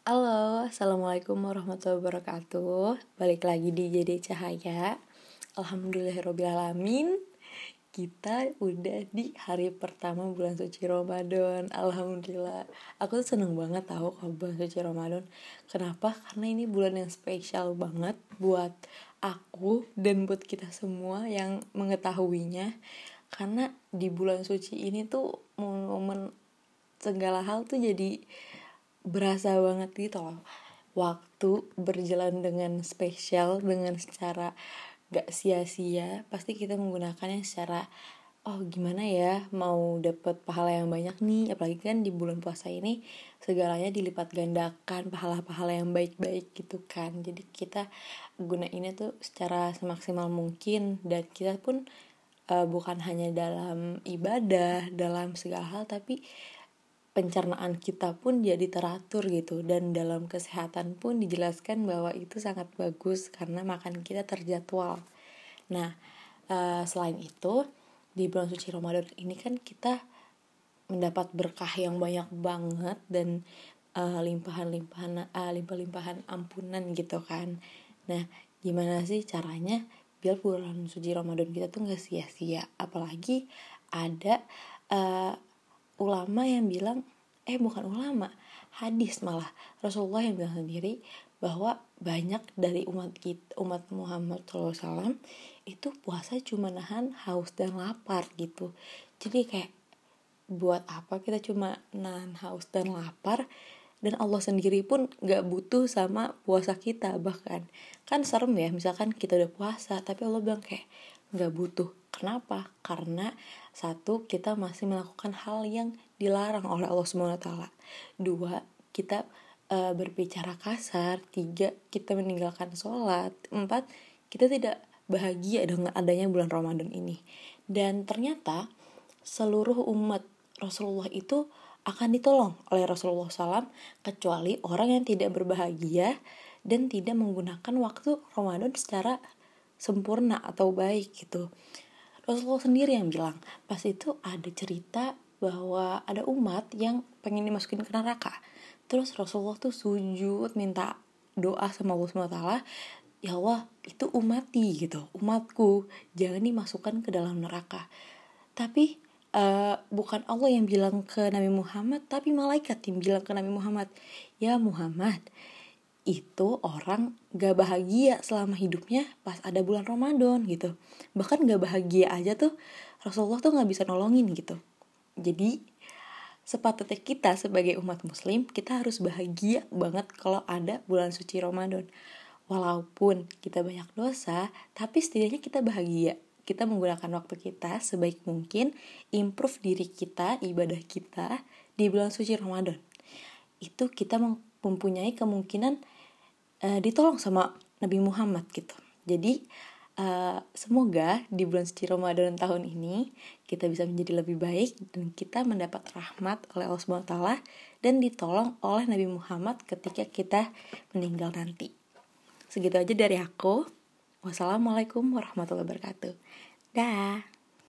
Halo, Assalamualaikum warahmatullahi wabarakatuh. Balik lagi di JD Cahaya. Alhamdulillahirrohmanirrohim Kita udah di hari pertama bulan suci Ramadan. Alhamdulillah. Aku tuh seneng banget tahu kalau bulan suci Ramadan. Kenapa? Karena ini bulan yang spesial banget Buat aku dan buat kita semua yang mengetahuinya. Karena di bulan suci ini tuh momen segala hal tuh jadi berasa banget gitu loh. Waktu berjalan dengan spesial dengan secara gak sia-sia pasti kita menggunakannya secara oh gimana ya mau dapat pahala yang banyak nih? Apalagi kan di bulan puasa ini segalanya dilipat gandakan pahala-pahala yang baik-baik gitu kan. Jadi kita gunainnya tuh secara semaksimal mungkin dan kita pun uh, bukan hanya dalam ibadah dalam segala hal tapi pencernaan kita pun jadi teratur gitu dan dalam kesehatan pun dijelaskan bahwa itu sangat bagus karena makan kita terjadwal. Nah, uh, selain itu di bulan suci Ramadan ini kan kita mendapat berkah yang banyak banget dan uh, limpahan-limpahan uh, limpah-limpahan ampunan gitu kan. Nah, gimana sih caranya biar bulan suci Ramadan kita tuh gak sia-sia apalagi ada uh, ulama yang bilang eh bukan ulama hadis malah. Rasulullah yang bilang sendiri bahwa banyak dari umat kita, umat Muhammad SAW itu puasa cuma nahan haus dan lapar gitu. Jadi kayak buat apa kita cuma nahan haus dan lapar? Dan Allah sendiri pun gak butuh sama puasa kita bahkan. Kan serem ya misalkan kita udah puasa tapi Allah bilang kayak gak butuh kenapa? Karena satu kita masih melakukan hal yang dilarang oleh Allah swt dua kita uh, berbicara kasar. Tiga kita meninggalkan sholat. Empat kita tidak bahagia dengan adanya bulan Ramadan ini. Dan ternyata seluruh umat Rasulullah itu akan ditolong oleh Rasulullah SAW kecuali orang yang tidak berbahagia dan tidak menggunakan waktu Ramadan secara sempurna atau baik gitu. Rasulullah sendiri yang bilang pas itu ada cerita bahwa ada umat yang pengen dimasukin ke neraka. Terus Rasulullah tuh sujud minta doa sama Allah SWT ya Allah itu umati gitu umatku jangan dimasukkan ke dalam neraka tapi uh, bukan Allah yang bilang ke Nabi Muhammad tapi malaikat yang bilang ke Nabi Muhammad ya Muhammad itu orang gak bahagia selama hidupnya pas ada bulan Ramadan gitu. Bahkan gak bahagia aja tuh Rasulullah tuh gak bisa nolongin gitu. Jadi sepatutnya kita sebagai umat muslim kita harus bahagia banget kalau ada bulan suci Ramadan. Walaupun kita banyak dosa tapi setidaknya kita bahagia. Kita menggunakan waktu kita sebaik mungkin improve diri kita ibadah kita di bulan suci Ramadan. Itu kita mempunyai kemungkinan uh, ditolong sama Nabi Muhammad gitu jadi uh, semoga di bulan suci Ramadan tahun ini kita bisa menjadi lebih baik dan kita mendapat rahmat oleh Allah SWT dan ditolong oleh Nabi Muhammad ketika kita meninggal nanti segitu aja dari aku Wassalamualaikum warahmatullahi wabarakatuh. Dah.